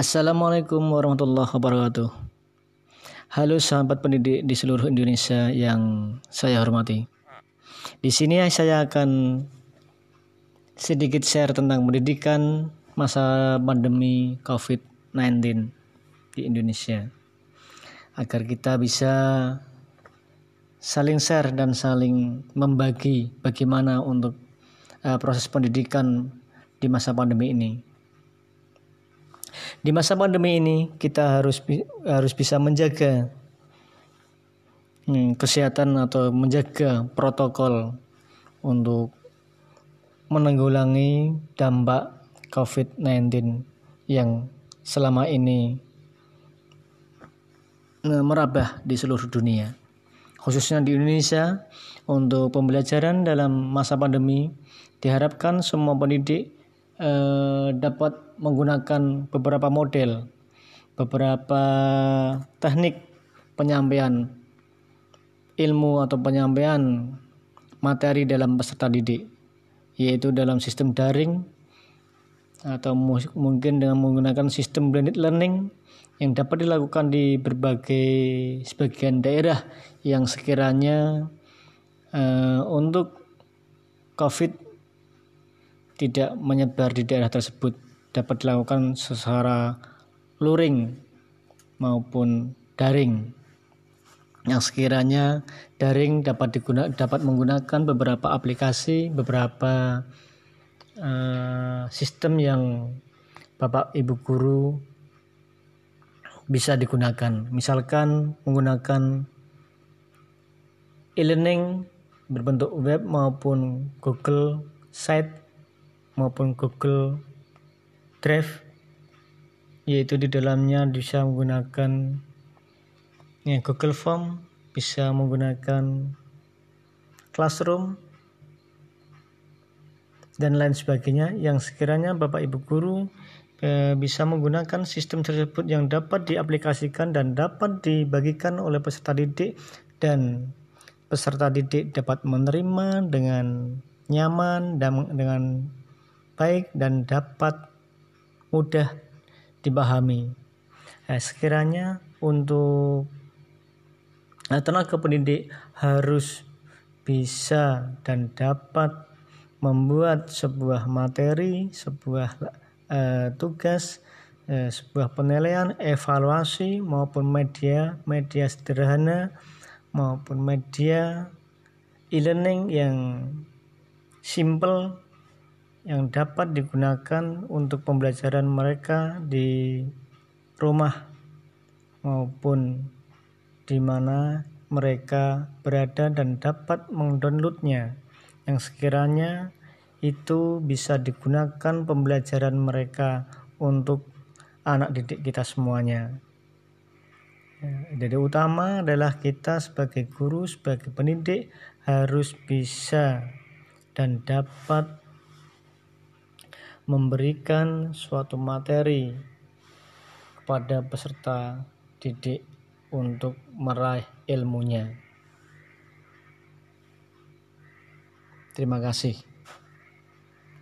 Assalamualaikum warahmatullahi wabarakatuh. Halo sahabat pendidik di seluruh Indonesia yang saya hormati. Di sini saya akan sedikit share tentang pendidikan masa pandemi COVID-19 di Indonesia. Agar kita bisa saling share dan saling membagi bagaimana untuk uh, proses pendidikan di masa pandemi ini. Di masa pandemi ini kita harus harus bisa menjaga hmm, kesehatan atau menjaga protokol untuk menanggulangi dampak COVID-19 yang selama ini merabah di seluruh dunia. Khususnya di Indonesia, untuk pembelajaran dalam masa pandemi diharapkan semua pendidik eh, dapat menggunakan beberapa model, beberapa teknik penyampaian ilmu atau penyampaian materi dalam peserta didik, yaitu dalam sistem daring atau mungkin dengan menggunakan sistem blended learning yang dapat dilakukan di berbagai sebagian daerah yang sekiranya uh, untuk COVID tidak menyebar di daerah tersebut dapat dilakukan secara luring maupun daring. Yang sekiranya daring dapat digunakan dapat menggunakan beberapa aplikasi beberapa uh, sistem yang Bapak Ibu guru bisa digunakan. Misalkan menggunakan e-learning berbentuk web maupun Google Site maupun Google Drive yaitu di dalamnya bisa menggunakan ya, Google Form bisa menggunakan Classroom dan lain sebagainya. Yang sekiranya Bapak Ibu guru eh, bisa menggunakan sistem tersebut yang dapat diaplikasikan dan dapat dibagikan oleh peserta didik dan peserta didik dapat menerima dengan nyaman dan dengan baik dan dapat mudah dipahami. Nah, sekiranya untuk tenaga pendidik harus bisa dan dapat membuat sebuah materi, sebuah uh, tugas, uh, sebuah penilaian, evaluasi maupun media, media sederhana maupun media e-learning yang simple yang dapat digunakan untuk pembelajaran mereka di rumah maupun di mana mereka berada dan dapat mendownloadnya yang sekiranya itu bisa digunakan pembelajaran mereka untuk anak didik kita semuanya. Jadi utama adalah kita sebagai guru, sebagai pendidik harus bisa dan dapat memberikan suatu materi kepada peserta didik untuk meraih ilmunya. Terima kasih.